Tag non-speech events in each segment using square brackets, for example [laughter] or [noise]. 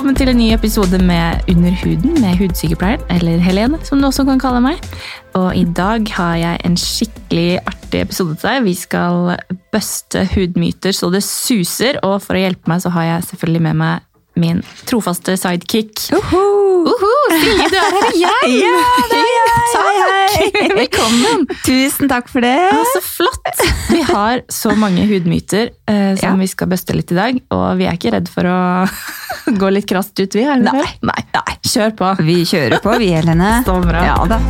Velkommen til en ny episode med Under huden med hudsykepleieren, eller Helene, som du også kan kalle meg. Og i dag har jeg en skikkelig artig episode til deg. Vi skal buste hudmyter så det suser, og for å hjelpe meg så har jeg selvfølgelig med meg min trofaste sidekick. Uhu. Uhu, Silje, du er her igjen! Ja, det er jeg! Takk! Hei, hei. [laughs] Velkommen! Tusen takk for det. Ah, så flott! Vi har så mange hudmyter eh, som Ja. vi skal bøste litt i dag, og vi er ikke redd for å [laughs] gå litt krast ut, vi? Er vi Nei. Nei. Kjør på. Vi kjører på, vi, Helene. [laughs] Så bra. Ja da.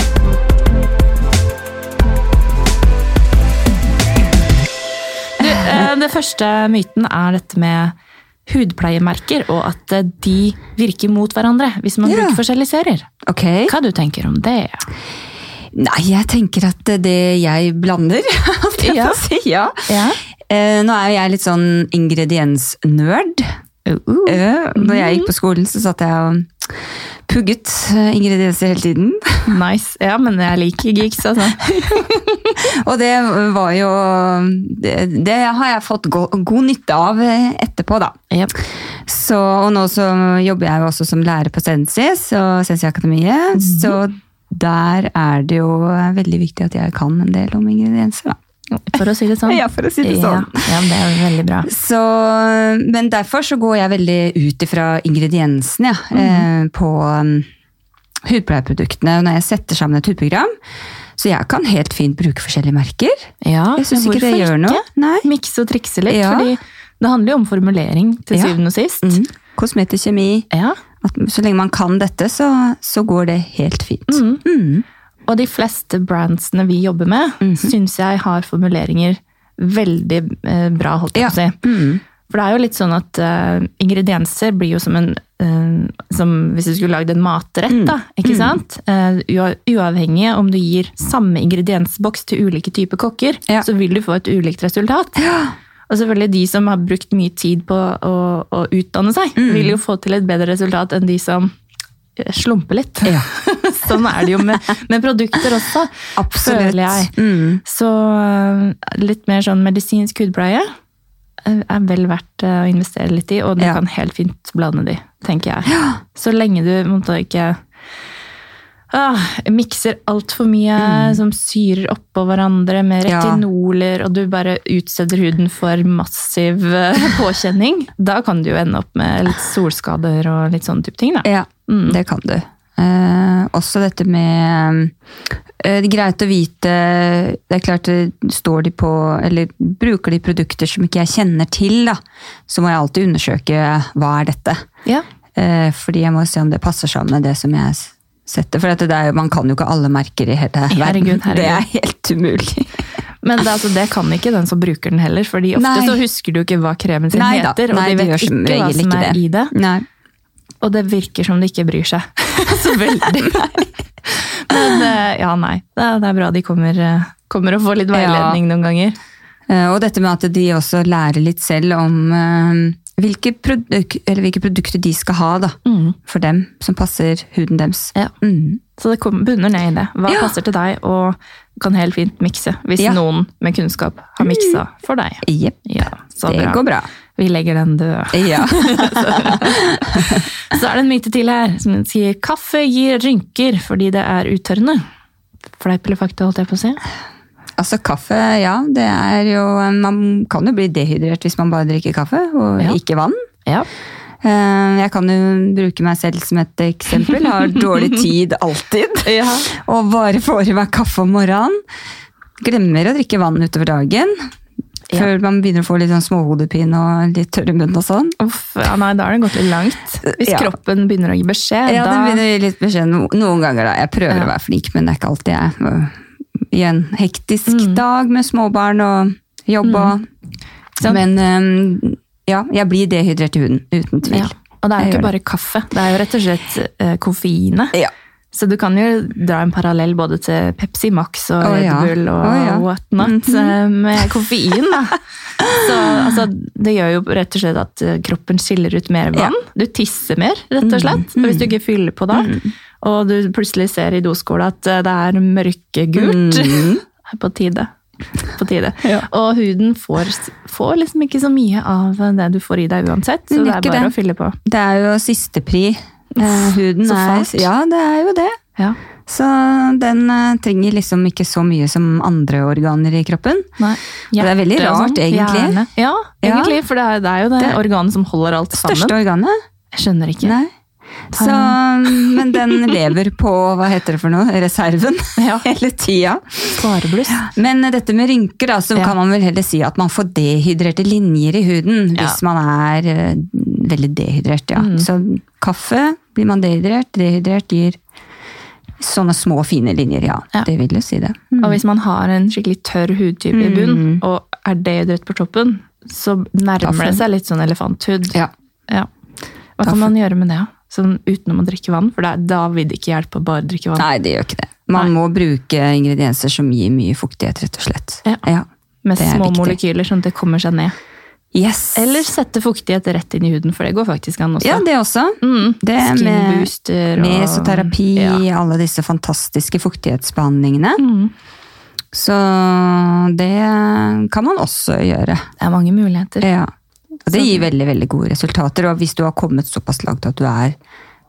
Du, eh, det første myten er dette med hudpleiemerker, og at eh, de virker mot hverandre hvis man Ja. bruker forskjellige serier. Okay. Hva du tenker om det? Nei, jeg tenker at det jeg blander [laughs] alt jeg Ja. får si, ja. Ja. Eh, nå er jo jeg litt sånn ingrediensnerd. Uh, Eh, når jeg gikk på skolen, så satt jeg og pugget eh, ingredienser hele tiden. [laughs] Nice. Ja, men jeg liker geeks, altså. [laughs] Og det var jo Det, det har jeg fått go god nytte av eh, etterpå, da. Yep. Så, og nå så jobber jeg jo også som lærer på Sensis og Sensi Akademiet, så der er det jo veldig viktig at jeg kan en del om ingredienser, da. For å si det sånn. Ja, for å si det sånn. Ja, ja, det er veldig bra. Så, men derfor så går jeg veldig ut ifra ingrediensene ja, eh, på um, hudpleieproduktene når jeg setter sammen et hudprogram. Så jeg kan helt fint bruke forskjellige merker. Ja, Jeg syns ikke det gjør noe. Nei. Mikse og trikse litt, Ja. fordi det handler jo om formulering til syvende og sist. Mm. Kosmetisk kjemi. Ja, At så lenge man kan dette, så, så går det helt fint. Mm. Mm. Og de fleste brandsene vi jobber med, Mhm. syns jeg har formuleringer veldig eh, bra, holdt jeg Ja. på å si. Mm. For det er jo litt sånn at uh, ingredienser blir jo som en uh, som Hvis du skulle lagd en matrett, Mm. da. Ikke sant? Uh, uavhengig om du gir samme ingrediensboks til ulike typer kokker, Ja. så vil du få et ulikt resultat. Ja. Og selvfølgelig de som har brukt mye tid på å, å utdanne seg, Mm. vil jo få til et bedre resultat enn de som slumper litt. Ja. [laughs] sånn er det jo med, med produkter også, Absolutt. føler jeg. Mm. Så øh, litt mer sånn medisinsk hudpleie øh, er vel verdt øh, å investere litt i, og du Ja. kan helt fint blande de, tenker jeg. Så lenge du måtte ikke ah, mikser altfor mye som syrer oppå hverandre med retinoler, Ja. og du bare utsetter huden for massiv [laughs] påkjenning, da kan du jo ende opp med litt solskader og litt sånne type ting. Da. Ja, Mm. det kan du. Eh, også dette med eh, Det er greit å vite Det er klart, står de på Eller bruker de produkter som ikke jeg kjenner til, da, så må jeg alltid undersøke hva er dette. Ja. Eh, fordi jeg må se om det passer sammen med det som jeg setter. For er, man kan jo ikke alle merker i hele [laughs] verden. Herregud, herregud. Det er helt umulig. [laughs] Men det, altså, det kan ikke den som bruker den heller, fordi ofte Nei. så husker du ikke hva kremen sin Nei heter, og nei, de vet ikke hva som ikke er det. i det. Nei. Og det virker som de ikke bryr seg [laughs] så veldig. [laughs] Men eh, ja, nei. Det er, bra de kommer, eh, kommer og får litt veiledning noen ganger. Eh, Og dette med at de også lærer litt selv om hvilke, produk eller hvilke produkter de skal ha da, Mm. for dem, som passer huden deres. Ja. Mm. Så det bunner ned i det. Hva Ja. passer til deg, og kan helt fint mikse. Hvis Ja. noen med kunnskap har miksa for deg. Jepp, Ja, det bra. går bra. Vi legger den død. Ja. [laughs] Så er det en myte til her som sier kaffe gir rynker fordi det er uttørrende. Fleip eller fakta, holdt jeg på å si. altså kaffe, ja, det er jo Man kan jo bli dehydrert hvis man bare drikker kaffe og Ja. ikke vann. Ja. Eh, Jeg kan jo bruke meg selv som et eksempel. Har dårlig [laughs] tid alltid. Og bare får i meg kaffe om morgenen. Glemmer å drikke vann utover dagen. Ja. Før man begynner å få litt sånn småhodepine og litt tørr i munnen og sånn. Uff, ja, nei, da har det gått litt langt. Hvis Ja. kroppen begynner å gi beskjed, Ja, det den begynner å gi litt beskjed noen ganger. da. Jeg prøver Ja. å være flink, men det er ikke alltid jeg. I en hektisk Mm. dag med småbarn og jobb og mm. Men um, ja, jeg blir dehydrert i huden, uten tvil. ja. Og det er jo ikke bare kaffe, det er jo rett og slett uh, koffeinet. Ja. Så du kan jo dra en parallell både til Pepsi Max og Å, Red. Bull og oh, ja. whatnot eh, med koffein. Da. [laughs] Så altså, det gjør jo rett og slett at eh, kroppen skiller ut mer vann. Du tisser mer, rett og slett. Og hvis du ikke fyller på da, og du plutselig ser i doskåla at eh, det er mørkegult, [laughs] på tide. på tide. Ja. Og huden får, får liksom ikke så mye av det du får i deg uansett, så det er bare det. å fylle på. Det er jo sistepri. Eh, huden så er fælt. Ja, det er jo det. Ja. Så den eh, trenger liksom ikke så mye som andre organer i kroppen. Nei. det er veldig rart, sånn, egentlig. hjerne. Ja, egentlig, for det er, det er jo det, Det- organet som holder alt sammen. Største organet. Jeg skjønner ikke. Nei. Så, [laughs] men den lever på, hva heter det for noe, reserven [laughs] Ja. hele tida. Sparebluss. Men dette med rynker, da, så Ja. kan man vel heller si at man får dehydrerte linjer i huden Ja. hvis man er eh, veldig dehydrert. Ja. Mm. Så kaffe blir man dehydrert, dehydrert gir sånne små, fine linjer. Ja, Ja. det vil jo si det. Mm. Og hvis man har en skikkelig tørr hudtype i bunn, og er dehydrert på toppen, så nærmer det seg litt sånn elefanthud. Ja. Ja. Hva Da kan man gjøre med det? Sånn utenom å drikke vann? For det, da vil det ikke hjelpe å bare drikke vann. Nei, det gjør ikke det. Man må bruke ingredienser som gir mye fuktighet, rett og slett. Ja. Med er små viktig. molekyler, sånn at det kommer seg ned. Yes. Eller sette fuktighet rett inn i huden, for det går faktisk an også. Ja, det også. Mm. Det med og mesoterapi, Ja. alle disse fantastiske fuktighetsbehandlingene. Mm. Så det kan man også gjøre. Det er mange muligheter. Ja. Og det gir veldig veldig gode resultater. Og hvis du har kommet såpass langt at du er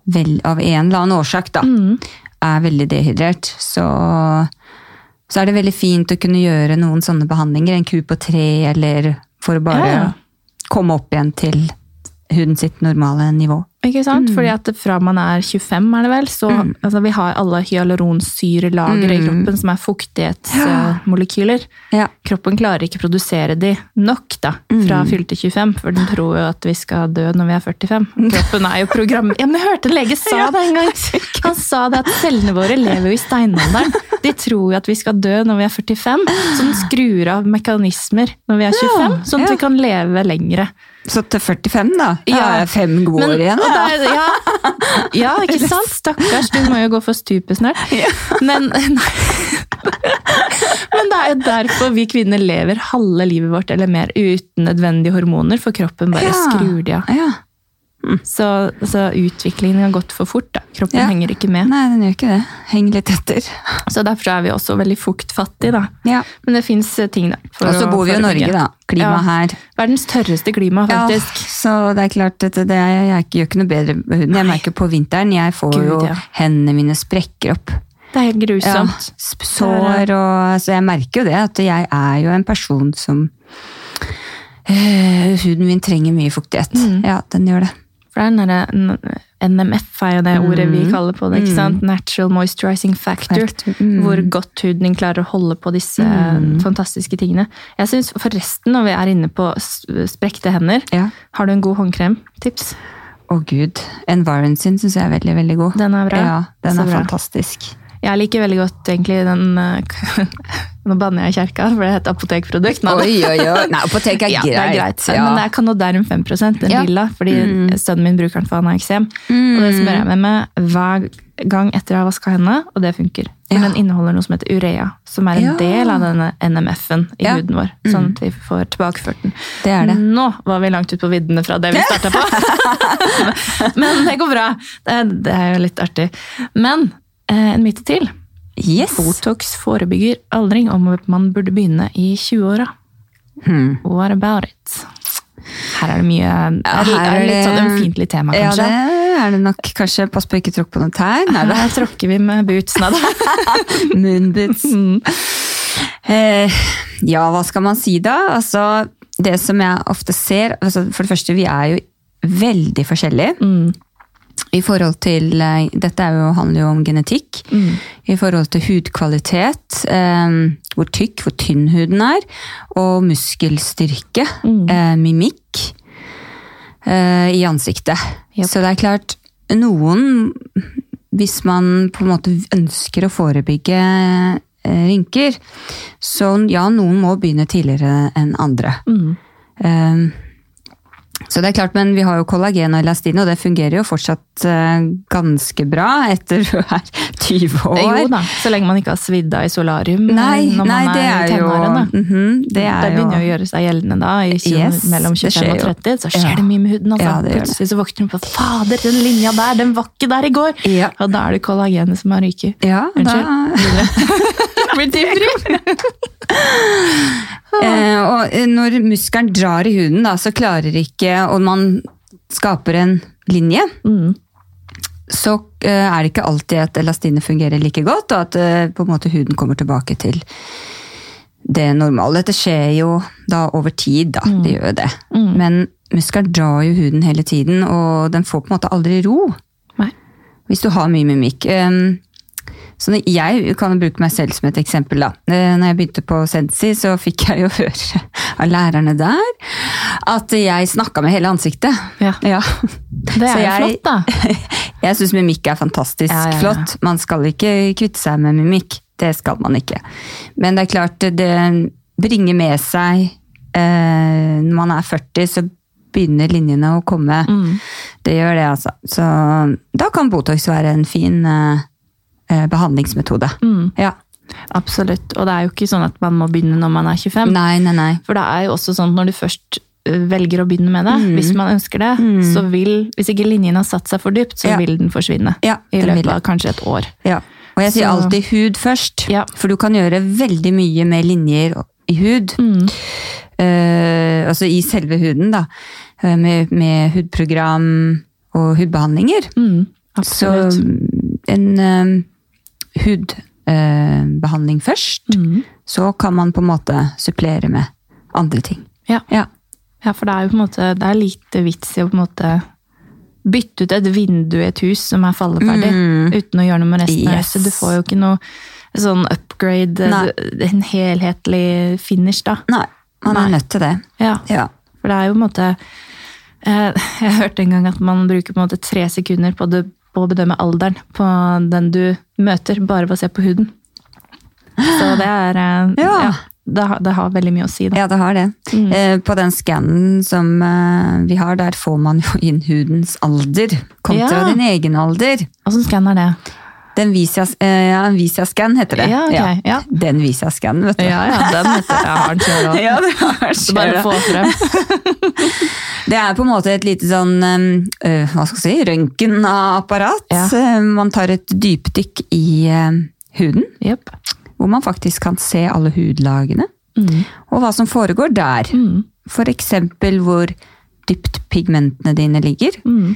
vel, av en eller annen årsak da, Mm. er veldig dehydrert, så, så er det veldig fint å kunne gjøre noen sånne behandlinger. En ku på tre, eller for å bare Ja. komme opp igjen til huden sitt normale nivå. Ikke sant? Fordi at fra man er 25, er det vel, så altså, vi har alle hyaluronsyrelager i kroppen som er fuktighetsmolekyler. Ja. Kroppen klarer ikke å produsere de nok da, fra fylte 25, for den tror jo at vi skal dø når vi er 45. [laughs] Kroppen er jo program... Ja, men jeg hørte en lege sa det en gang! [laughs] Han sa det at cellene våre lever jo i steinalderen. De tror jo at vi skal dø når vi er 45, så den skrur av mekanismer når vi er 25, sånn at vi kan leve lengre. Så til 45 da, da Ja. er fem gode år igjen. og da. ja, ja, ikke [laughs] sant? Stakkars, du må jo gå for stupet snart. [laughs] Men, [laughs] nei. Men det er jo derfor vi kvinner lever halve livet vårt eller mer uten nødvendige hormoner, for kroppen bare Ja. skrur de av. Ja. Så, så utviklingen har gått for fort. Da. Kroppen Ja. henger ikke med. Nei, den gjør ikke det. Henger litt etter. Så derfor er vi også veldig fuktfattige. Da. Ja. Men det fins ting, da. Og så bor vi jo i. Norge, da. Klima Ja. her. Verdens tørreste klima, faktisk. så det er klart at det er, jeg gjør ikke noe bedre med huden. Jeg merker på vinteren, jeg får Gud, jo hendene mine sprekker opp. Det er helt grusomt. sår og Så jeg merker jo det, at jeg er jo en person som øh, Huden min trenger mye fuktighet. Mm. Ja, den gjør det. For det er den derre NMF er jo det ordet vi Mm. kaller på det. ikke sant? Natural Moisturizing Factor. Factor, mm. Hvor godt huden din klarer å holde på disse fantastiske tingene. Jeg synes forresten, når vi er inne på sprekte hender, Ja. har du en god håndkrem? Tips? Å gud. Environ sin syns jeg er veldig, veldig god. Den er bra. Ja, den Så er bra. fantastisk. Jeg liker veldig godt egentlig den eh, [laughs] Nå banner jeg kjerka, for det heter apotekprodukt. Nei, Oi, oi, oi. Nei, apotek er [laughs] Ja, greit. er greit. Ja. Men det er Canoderm 5 den Ja. lilla, fordi sønnen min bruker den for han har eksem. Mm. Og det smører jeg meg med hver gang etter jeg har vaska hendene, og det funker. For den inneholder noe som heter urea, som er en del av denne NMF-en i huden vår. Sånn at vi får tilbakeført den. Det det. Nå var vi langt ut på viddene fra det vi starta på. [laughs] [laughs] Men det går bra. Det er, det er jo litt artig. Men eh, en myte til. Yes. Botox forebygger aldring, om man burde begynne i 20-åra. Hmm. What about it? Her er det mye er, det- er det litt sånn ømfintlig tema, Ja, det er det nok. Kanskje pass på å ikke tråkke på noen tær. Nei da. Tråkker vi med [laughs] boots. Da. Moonboots. Mm. Eh, ja, hva skal man si da? Altså, det som jeg ofte ser altså, For det første, vi er jo veldig forskjellige. Mm. I forhold til, eh, Dette er jo, handler jo om genetikk. Mm. I forhold til hudkvalitet, eh, hvor tykk, hvor tynn huden er, og muskelstyrke, Mm. eh, mimikk eh, i ansiktet. Yep. Så det er klart, noen Hvis man på en måte ønsker å forebygge eh, rynker, så ja, noen må begynne tidligere enn andre. Mm. Eh, Så det er klart, men vi har jo kollagen og elastin, og det fungerer jo fortsatt eh, ganske bra etter du er 20 år. Jo da, så lenge man ikke har svidd av i solarium Nei, når nei, man er, er i Mm tenårene. mhm, Det det begynner jo å gjøre seg gjeldende da, Yes, mellom 25 og 30. Så skjer Ja. det mye med huden. Altså. Ja, det det. Plutselig så våkner du på Fader, den linja der, den var ikke der i går! Ja. Og da er det kollagenet som har ryket. Ja, da Unnskyld. [laughs] Blir ivrig. Eh, når muskelen drar i huden, da, så klarer ikke Og man skaper en linje, Mm. så eh, er det ikke alltid at elastinet fungerer like godt, og at eh, på en måte huden kommer tilbake til det normale. Dette skjer jo da over tid, da. Det gjør jo det. Men muskelen drar jo huden hele tiden, og den får på en måte aldri ro. Nei. Hvis du har mye mimikk. Um, så jeg kan bruke meg selv som et eksempel. da. Eh, Når jeg begynte på Sensi, så fikk jeg jo [laughs] høre av lærerne der at jeg snakka med hele ansiktet. Ja. Ja. Det er Så jo flott, da. [laughs] Jeg syns mimikk er fantastisk Ja, ja, flott. Man skal ikke kvitte seg med mimikk. Det skal man ikke. Men det er klart, det bringer med seg eh, Når man er 40, så begynner linjene å komme. Mm. Det gjør det, altså. Så da kan Botox være en fin eh, behandlingsmetode. Mm. Ja. Absolutt. Og det er jo ikke sånn at man må begynne når man er 25. Nei, nei, nei. For det er jo også sånn at når du først velger å begynne med det, hvis man ønsker det, så vil, hvis ikke linjen har satt seg for dypt, så Ja. vil den forsvinne. Ja, I den løpet av kanskje et år. Ja. Og jeg sier Så- alltid hud først, for du kan gjøre veldig mye med linjer i hud. Mm. Uh, altså i selve huden, da. Eh, Med, med hudprogram og hudbehandlinger. Mm. Så en uh, hudbehandling først. Mm. Så kan man på en måte supplere med andre ting. Ja. Ja. ja, for det er jo på en måte Det er lite vits i å på en måte bytte ut et vindu i et hus som er falleferdig, Mm. uten å gjøre noe med resten av Yes. huset. Du får jo ikke noe sånn upgrade, Nei. en helhetlig finish, da. Nei, man er nødt til det. Ja. Ja. For det er jo på en måte eh, [laughs] Jeg hørte en gang at man bruker på en måte tre sekunder på, det, å bedømme alderen på den du møter, bare ved å se på huden. Så det er ja. Ja. det, har, det har veldig mye å si, da. Ja, det har det. Mm. Eh, På den skannen som eh, vi har, der får man jo inn hudens alder kontra Ja. din egen alder. Åssen skanner det? Den Visa-scan visa heter det. Ja, okay. ja. Den Visa-scan, vet du. Ja, ja, den heter jeg. har den sjøl òg. [laughs] Ja, det har Så bare få frem. [laughs] Det er på en måte et lite sånn eh, hva skal jeg si, røntgenapparat. Ja. Eh, Man tar et dypdykk i eh, huden, Yep. hvor man faktisk kan se alle hudlagene. Mm. Og hva som foregår der. Mm. Eksempel hvor dypt pigmentene dine ligger. Mm.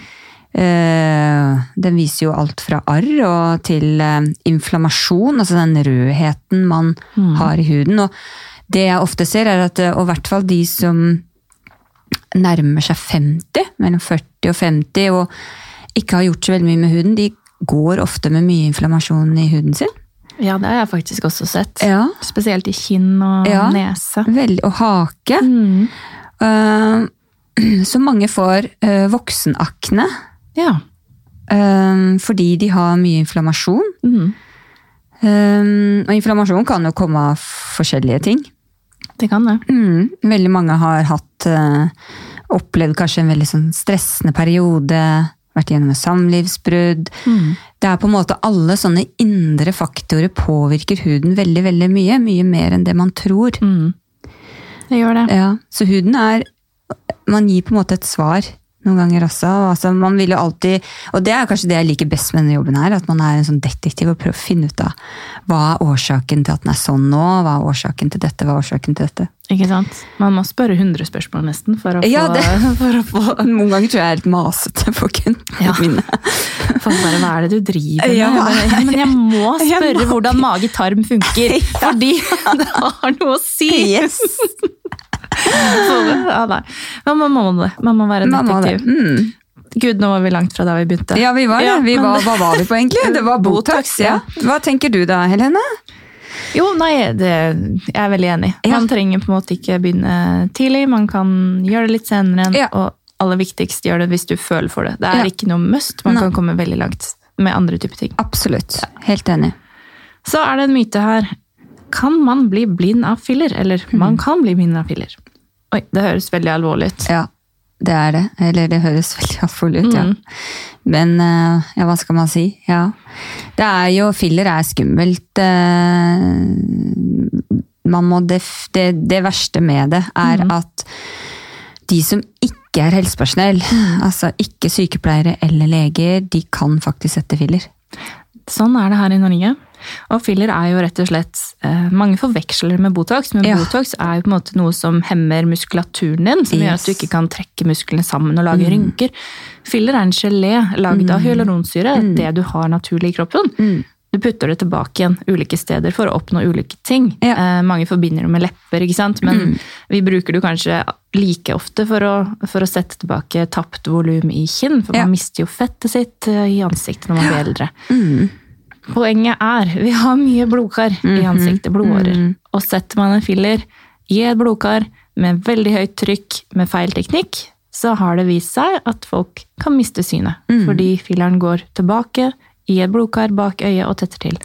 Eh, den viser jo alt fra arr og til eh, inflammasjon, altså den rødheten man har i huden. Og det jeg ofte ser, er at, eh, og i hvert fall de som nærmer seg 50, mellom 40 og 50, og ikke har gjort så veldig mye med huden, de går ofte med mye inflammasjon i huden sin. Ja, det har jeg faktisk også sett. Ja. Spesielt i kinn og Ja. nese. Veldig, og hake. Mm. Uh, [clears throat] så mange får uh, voksenakne Ja. Um, fordi de har mye inflammasjon. Mm. Um, og inflammasjon kan jo komme av forskjellige ting. Det kan det. Mm, veldig mange har hatt uh, opplevd kanskje en veldig sånn stressende periode, vært gjennom et samlivsbrudd. Mm. Det er på en måte alle sånne indre faktorer påvirker huden veldig, veldig mye. Mye mer enn det man tror. Mm. Det gjør det. Ja, så huden er Man gir på en måte et svar noen ganger også. og Altså, man vil jo alltid, og det er kanskje det jeg liker best med denne jobben her, at man er en sånn detektiv og prøver å finne ut av hva er årsaken til at den er sånn nå, hva er årsaken til dette, hva er årsaken til dette. Ikke sant? Man må spørre 100 spørsmål nesten for å få, Ja, det- [laughs] for å få Noen ganger tror jeg jeg er litt masete [laughs] for kundene Ja. mine. Folk bare, hva er det du driver med? Ja. Ja, men jeg må [laughs] Jeg spørre må- hvordan mage-tarm funker, fordi det har noe å si. Yes. Men man må det. Man må være det. detektiv. Mm. Gud, nå var vi langt fra da vi begynte. Ja, vi var det. Ja, Vi var, hva var vi på egentlig? Det var Botox, ja. Hva tenker du da, Helene? Jo, nei, det, jeg er veldig enig. Ja. Man trenger på en måte ikke begynne tidlig, man kan gjøre det litt senere, Ja. og aller viktigst gjør det hvis du føler for det. Det er Ja. ikke noe must, man Nei. kan komme veldig langt med andre typer ting. Absolutt. Helt enig. Så er det en myte her. Kan man bli blind av filler? Eller mm. man kan bli blind av filler. Oi, det høres veldig alvorlig ut. Ja, det er det. Eller det høres [laughs] veldig alvorlig ut, ja. Mm. Men eh, ja, hva skal man si? Ja. Det er jo Filler er skummelt. eh, Man må def, det, det verste med det er at de som ikke er helsepersonell, altså ikke sykepleiere eller leger, de kan faktisk sette filler. Sånn er det her i Norge. Og filler er jo rett og slett eh, Mange forveksler med Botox, men Ja. Botox er jo på en måte noe som hemmer muskulaturen din, som gjør at du ikke kan trekke musklene sammen og lage rynker. Filler er en gelé lagd av hyaluronsyre, det du har naturlig i kroppen. Du putter det tilbake igjen ulike steder for å oppnå ulike ting. Ja. Eh, mange forbinder det med lepper, ikke sant? men vi bruker det kanskje like ofte for å, for å sette tilbake tapt volum i kinn, for Ja. man mister jo fettet sitt eh, i ansiktet når man blir eldre. Mm. Poenget er, vi har mye blodkar i Mhm. ansiktet, blodårer. Og setter man en filler i et blodkar med veldig høyt trykk med feil teknikk, så har det vist seg at folk kan miste synet. Mm. Fordi filleren går tilbake i et blodkar bak øyet og tetter til.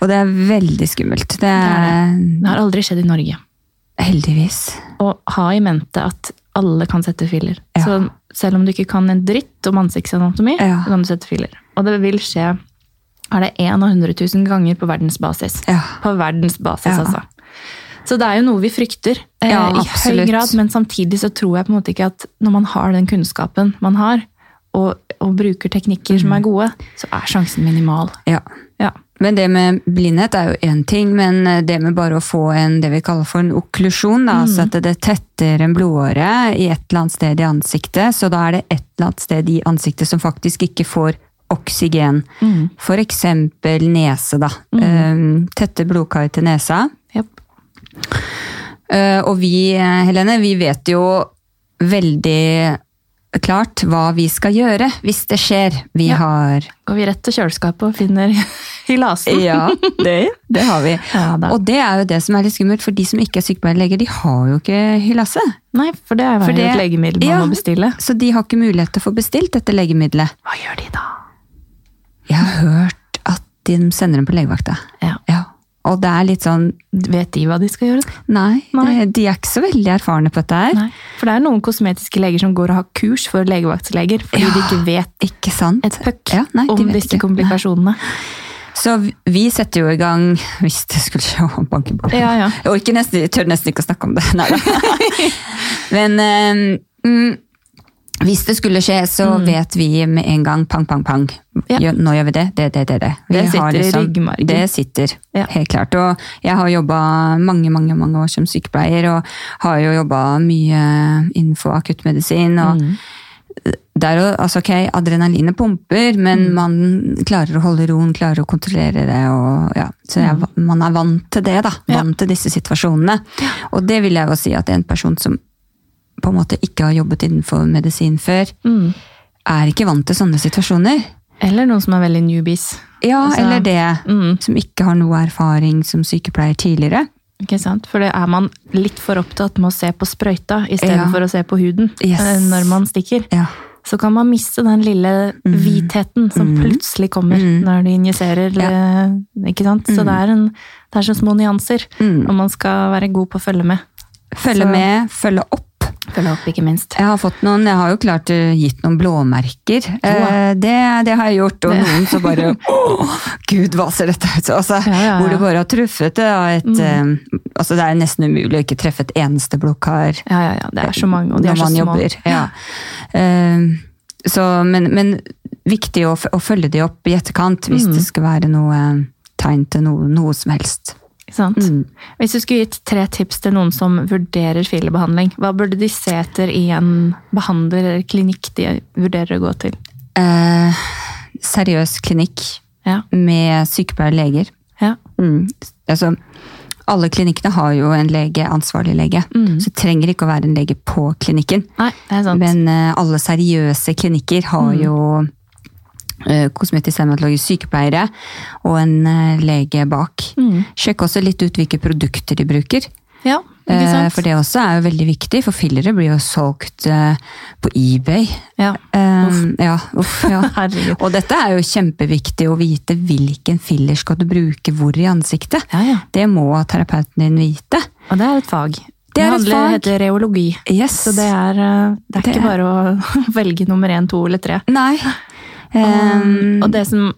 Og det er veldig skummelt. Det er Det har aldri skjedd i Norge. heldigvis. Og ha i mente at alle kan sette filler. Ja. Så selv om du ikke kan en dritt om ansiktsanatomi, Ja. så kan du sette filler. Og det vil skje er det én av 100 000 ganger på verdensbasis. Ja. På verdensbasis, Ja. altså. Så det er jo noe vi frykter eh, Ja, i høy grad, men samtidig så tror jeg på en måte ikke at når man har den kunnskapen man har, og, og bruker teknikker som Mm. er gode, så er sjansen minimal. Ja. Ja. Men det med blindhet er jo én ting, men det med bare å få en det vi kaller for en okklusjon, da, altså at det tetter en blodåre i et eller annet sted i ansiktet, så da er det et eller annet sted i ansiktet som faktisk ikke får oksygen. For eksempel nese, da. Mm. Tette blodkar til nesa. Japp. Eh, Og vi, Helene, vi vet jo veldig klart hva vi skal gjøre hvis det skjer. Vi Ja. har Går vi rett til kjøleskapet og finner [laughs] hylasen? Ja, det, det har vi. Ja. Og det er jo det som er litt skummelt, for de som ikke er sykepleierleger, de har jo ikke hyllase. Nei, for det er jo et legemiddel man Ja. må bestille. Så de har ikke mulighet til å få bestilt dette legemiddelet. Hva gjør de da? Jeg har hørt at de sender dem på legevakta. Ja. Ja. Og det er litt sånn Vet de hva de skal gjøre? Nei, Nei. de er ikke så veldig erfarne på dette her. Nei. For det er noen kosmetiske leger som går og har kurs for legevaktsleger, fordi Ja. de ikke vet Ikke sant? et puck Ja, nei, om disse ikke. komplikasjonene. Så vi- setter jo i gang, hvis det skulle skje å banke på. Ja, ja. Jeg orker nesten, tør nesten ikke å snakke om det. Nei. [laughs] Men eh, mm, hvis det skulle skje, så vet vi med en gang pang, pang, pang. Mm. Ja. Nå gjør vi det, det, det, det. Det, Vi Det sitter i ryggmargen. Det sitter, Ja. helt klart. Og jeg har jobba mange, mange mange år som sykepleier, og har jo jobba mye innenfor akuttmedisin. og Mm. det er altså ok, Adrenalinet pumper, men Mm. man klarer å holde roen, klarer å kontrollere det. og ja, Så jeg, man er vant til det, da. Mm. Vant til disse situasjonene. Og det vil jeg jo si at en person som på en måte ikke har jobbet innenfor medisin før, Mm. er ikke vant til sånne situasjoner. Eller noen som er veldig newbies. Ja, Altså, eller det. mm. Som ikke har noe erfaring som sykepleier tidligere. Ikke sant? For det er man litt for opptatt med å se på sprøyta istedenfor Ja. å se på huden Yes. eh, når man stikker. Ja. Så kan man miste den lille hvitheten som plutselig kommer Mm. når du injiserer. Ja. Ikke sant? Så det er, en, det er så små nyanser, Mm. og man skal være god på å følge med. Følge Så- med, følge opp. Følge opp, ikke minst. Jeg har fått noen, jeg har jo klart eh, gitt noen blåmerker. Eh, det, det har jeg gjort, og Det- noen så bare [laughs] Å, gud, hva ser dette ut som? Altså, Ja, ja, ja. Hvor du bare har truffet det. Et, eh, altså, det er nesten umulig å ikke treffe et eneste blodkar Ja, ja, ja. Det er så mange, og de er så man små. jobber. Ja. Så, men, men viktig å, å følge de opp i etterkant hvis Mm. det skal være noe tegn til noe, noe som helst. Mm. Hvis du skulle gitt tre tips til noen som vurderer filebehandling, hva burde de se etter i en behandler eller klinikk de vurderer å gå til? Eh, seriøs klinikk Ja, med sykepleier-leger. ja. Mm. Altså, alle klinikkene har jo en lege, ansvarlig lege. Mm. Så det trenger ikke å være en lege på klinikken. Nei, det sant. Men eh, alle seriøse klinikker har Mm. jo uh, kosmetisk dermatologisk sykepleiere og en eh, lege bak. Mm. Sjekk også litt ut hvilke produkter de bruker. Ja, Eh? For det også er jo veldig viktig, for fillere blir jo solgt eh, på eBay. Ja. uff. ja, uff, ja. [laughs] Og dette er jo kjempeviktig å vite hvilken filler skal du bruke hvor i ansiktet. Ja, ja. Det må terapeuten din vite. Og det er et fag. Det er et handler, fag. heter reologi. Yes. Så det er, eh, det er Det ikke er- bare å [laughs] velge nummer én, to eller tre. Nei. Um, og det som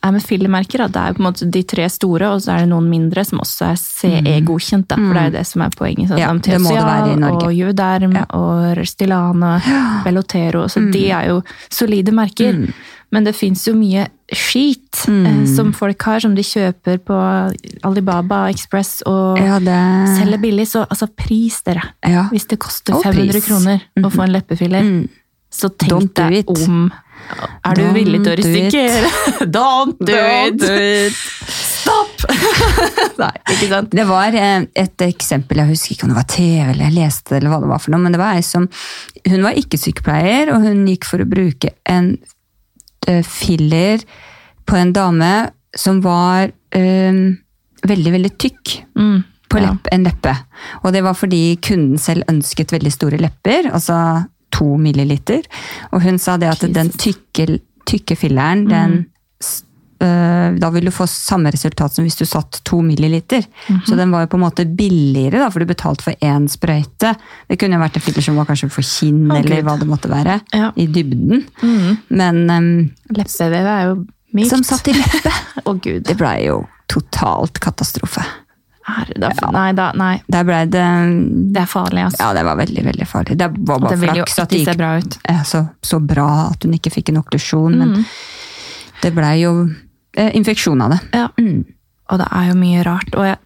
er med fillermerker, da, det er jo på en måte de tre store, og så er det noen mindre som også er CE-godkjent. For det er jo det som er poenget. Sånn, Mm. Ja, det må det være i Norge. Og Juvederm Ja. og Restylane, Bellotero. Så de er jo solide merker. Mm. Men det fins jo mye skit Mm. eh, som folk har, som de kjøper på Alibaba Express og Ja, det selger billig. Så altså, pris, dere. Ja. Hvis det koster Og 500 pris. kroner å få en leppefiller, Mm. Så tenk deg om. Er du Don't villig til å do risikere? [laughs] Don't do it! Stopp! [laughs] Nei, ikke sant? Det var eh, et eksempel, jeg husker ikke om det var TV eller jeg leste eller hva det var for noe, men det var ei som Hun var ikke sykepleier, og hun gikk for å bruke en eh, filler på en dame som var um, veldig, veldig tykk Mm, på lepp, en leppe. Og det var fordi kunden selv ønsket veldig store lepper, altså to milliliter. Og hun sa det at den Jesus. tykke, tykke filleren, den øh, Da vil du få samme resultat som hvis du satt to milliliter. Så den var jo på en måte billigere, da, for du betalte for én sprøyte. Det kunne jo vært en filler som var kanskje for kinn, oh, eller Gud. hva det måtte være. Ja. I dybden. Mm. Men øhm, Leppevevet er jo mykt. som satt i leppe, [laughs] Å gud. det blei jo totalt katastrofe. Herre, da, Nei, da, nei. Blei det Det er farlig, altså. Ja, det var veldig, veldig farlig. Det var bare det flaks at det gikk bra ut. så, så bra at hun ikke fikk en okklusjon, men Mm. det blei jo eh, infeksjon av det. Ja. Mm. Og det er jo mye rart. Og jeg,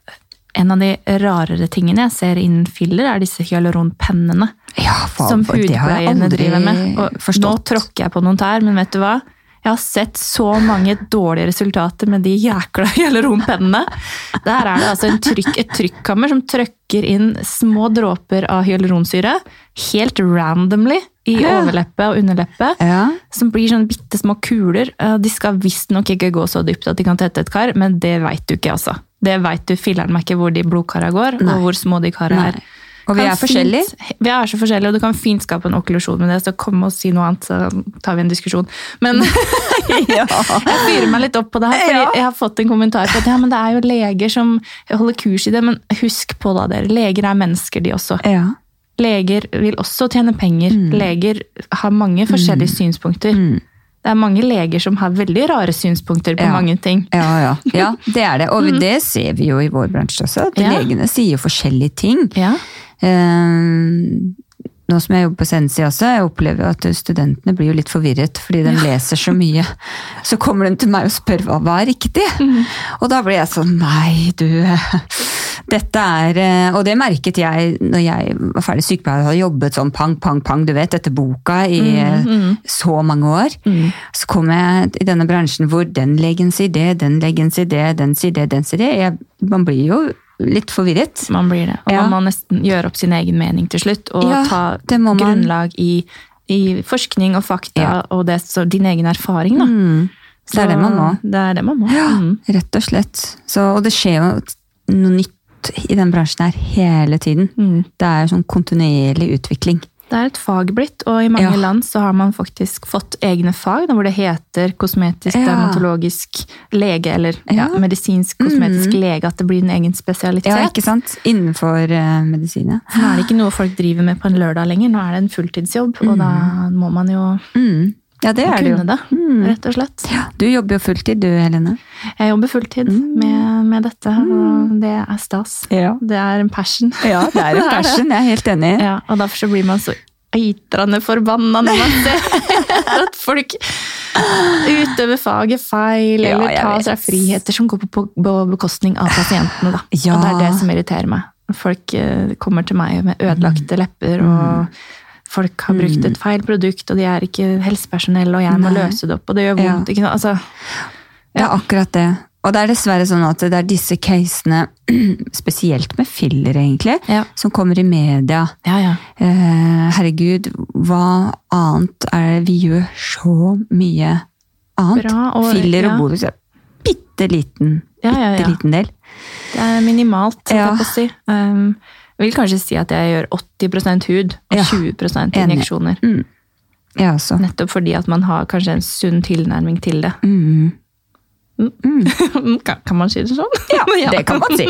en av de rarere tingene jeg ser innen filler, er disse hyaluronpennene. Ja, faen, som det hudpleierne driver med. Og nå tråkker jeg på noen tær, men vet du hva? Jeg har sett så mange dårlige resultater med de jækla hyaluronpennene. Der er det altså en trykk, et trykkammer som trykker inn små dråper av hyaluronsyre, helt randomly, i overleppe og underleppe. Ja, Som blir sånne bitte små kuler. Eh, De skal visstnok ikke gå så dypt at de kan tette et kar, men det veit du ikke, altså. Det veit du filler'n meg ikke hvor de blodkara går, Nei. og hvor små de kara er. Og vi er forskjellige. fint- Vi er så forskjellige, og du kan fint skape en okklusjon med det, så kom og si noe annet, så tar vi en diskusjon. Men ja. [laughs] [laughs] jeg fyrer meg litt opp på det her, for Ja. jeg har fått en kommentar på at ja, men det er jo leger som holder kurs i det, men husk på da, dere. Leger er mennesker, de også. ja. Leger vil også tjene penger. Leger har mange forskjellige synspunkter. Mm. Det er mange leger som har veldig rare synspunkter på Ja. mange ting. Ja, ja. ja, [laughs] det er det. Og det ser vi jo i vår bransje også, at Mm. Ja. legene sier forskjellige ting. Ja. Eh, nå som jeg jobber på Sensi også, jeg opplever at studentene blir jo litt forvirret fordi de [laughs] leser så mye. Så kommer de til meg og spør hva, hva er riktig? Mm. Og da blir jeg sånn nei, du [laughs] dette er eh, Og det merket jeg når jeg var ferdig sykepleier og hadde jobbet sånn pang, pang, pang, du vet, etter boka i eh, så mange år. Så kom jeg i denne bransjen hvor den legen sier det, den legen sier det, den sier det, den sier det. Jeg, man blir jo litt forvirret. Man blir det. Og Ja. man må nesten gjøre opp sin egen mening til slutt, og Ja, ta grunnlag i, i forskning og fakta Ja. og det, så din egen erfaring. Da. Mm, det er det man må. Det er det man må. Ja, Mm. rett og slett. Så, og det skjer jo noe nytt i den bransjen her hele tiden. Mm. Det er jo sånn kontinuerlig utvikling. Det er et fag blitt, og i mange Ja. land så har man faktisk fått egne fag hvor det heter kosmetisk Ja. dermatologisk lege, eller ja, medisinsk kosmetisk lege, at det blir en egen spesialitet. Ja, ikke sant? Innenfor uh, medisin, ja. Nå er det ikke noe folk driver med på en lørdag lenger, nå er det en fulltidsjobb, og da må man jo Mm. Ja, det er det jo. det, Mm. rett og slett. Ja, du jobber jo fulltid du, Helene. Jeg jobber fulltid Mm. med, med dette, og det er stas. Ja. Det er en passion. Ja, det er en passion, jeg er helt enig. [laughs] Ja, og derfor så blir man så eitrende forbanna når man ser [laughs] at folk utøver faget feil, eller ja, tar seg friheter som går på, på, bekostning av pasientene. Da. Ja. Og det er det som irriterer meg. Folk eh, kommer til meg med ødelagte lepper, Mm. og folk har brukt et feil produkt, og de er ikke helsepersonell, og jeg må Nei. løse det opp, og det gjør vondt. Noe, Altså, Det er akkurat det. Og det er dessverre sånn at det er disse casene, [clears throat] spesielt med filler egentlig, ja, som kommer i media. ja, ja. Eh, herregud, hva annet er det vi gjør så mye annet? Bra, og- Filler og Botox er bitte liten, Ja, ja, bitte liten del. Det er minimalt, holdt Ja. jeg si. Um, jeg vil kanskje si at jeg gjør 80% hud og Ja, 20 enig. injeksjoner. Mm. Jeg. Nettopp fordi at man har kanskje en sunn tilnærming til det. Mm. [laughs] kan, kan man si det sånn? Ja, [laughs] det kan man si.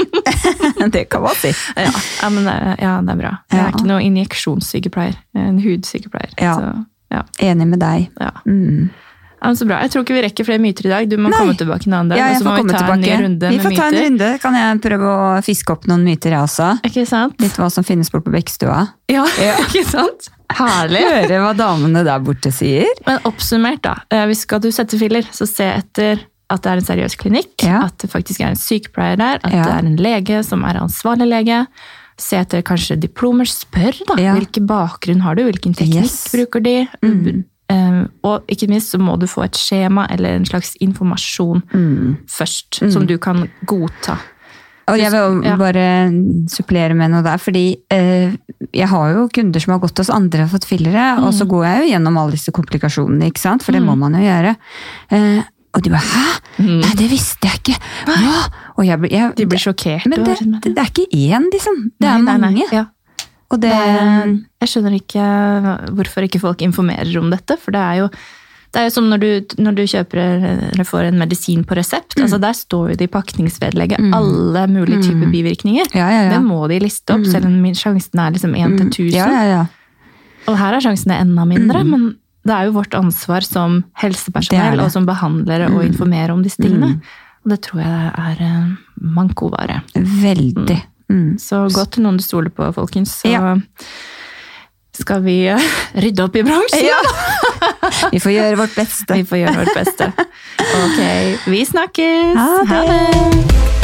[laughs] det kan man si. Ja, ja, men det, er- ja, det er bra. Jeg Ja. er ikke noen injeksjonssykepleier. Er en hudsykepleier. Ja. Så, ja, Enig med deg. ja. Mm. Ja, men så bra. Jeg tror ikke vi rekker flere myter i dag. Du må Nei. komme tilbake en annen dag. Ja, og så får må vi ta tilbake. en ny runde Vi med får ta en runde. Kan jeg prøve å fiske opp noen myter, jeg også? Ikke sant? Litt hva som finnes bort på Bekkstua. Ja, ikke sant? Herlig. Høre hva damene der borte sier. Men oppsummert, da. eh, Hvis skal du sette filler, så se etter at det er en seriøs klinikk, Ja. at det faktisk er en sykepleier der, at Ja. det er en lege som er ansvarlig lege. Se etter kanskje diplomer. Spør, da. Ja. Hvilken bakgrunn har du? Hvilken teknikk Yes. bruker de? Mm. Eh, Og ikke minst så må du få et skjema eller en slags informasjon Mm. først, som du kan godta. Og jeg vil bare supplere med noe der, fordi eh, jeg har jo kunder som har gått hos andre og fått fillere, og Mm. så går jeg jo gjennom alle disse komplikasjonene, ikke sant? For det må man jo gjøre. Eh, og de bare 'hæ? Nei, det visste jeg ikke'. Hva? Og jeg, jeg, Mm. De blir sjokkert. Men det, det, det er ikke én, liksom. Det er mange. nei, nei. Ja. Og det, Det, jeg skjønner ikke hvorfor ikke folk informerer om dette. For det er jo, det er jo som når du, når du kjøper eller får en medisin på resept. Mm. altså Der står jo det i pakningsvedlegget alle mulige typer bivirkninger. Ja, ja, ja. Det må de liste opp, selv om sjansen er liksom 1 til 1000. Mm. ja, ja, ja. Og her er sjansene enda mindre. Men det er jo vårt ansvar som helsepersonell Det er det. og som behandlere å informere om disse tingene. Og det tror jeg er eh, mankovare. Veldig. Mm. Så gå til noen du stoler på, folkens. Så Ja. skal vi eh, [laughs] rydde opp i bransjen. [laughs] Vi får gjøre vårt beste. Vi får gjøre vårt beste. [laughs] Ok, vi snakkes. Ha det.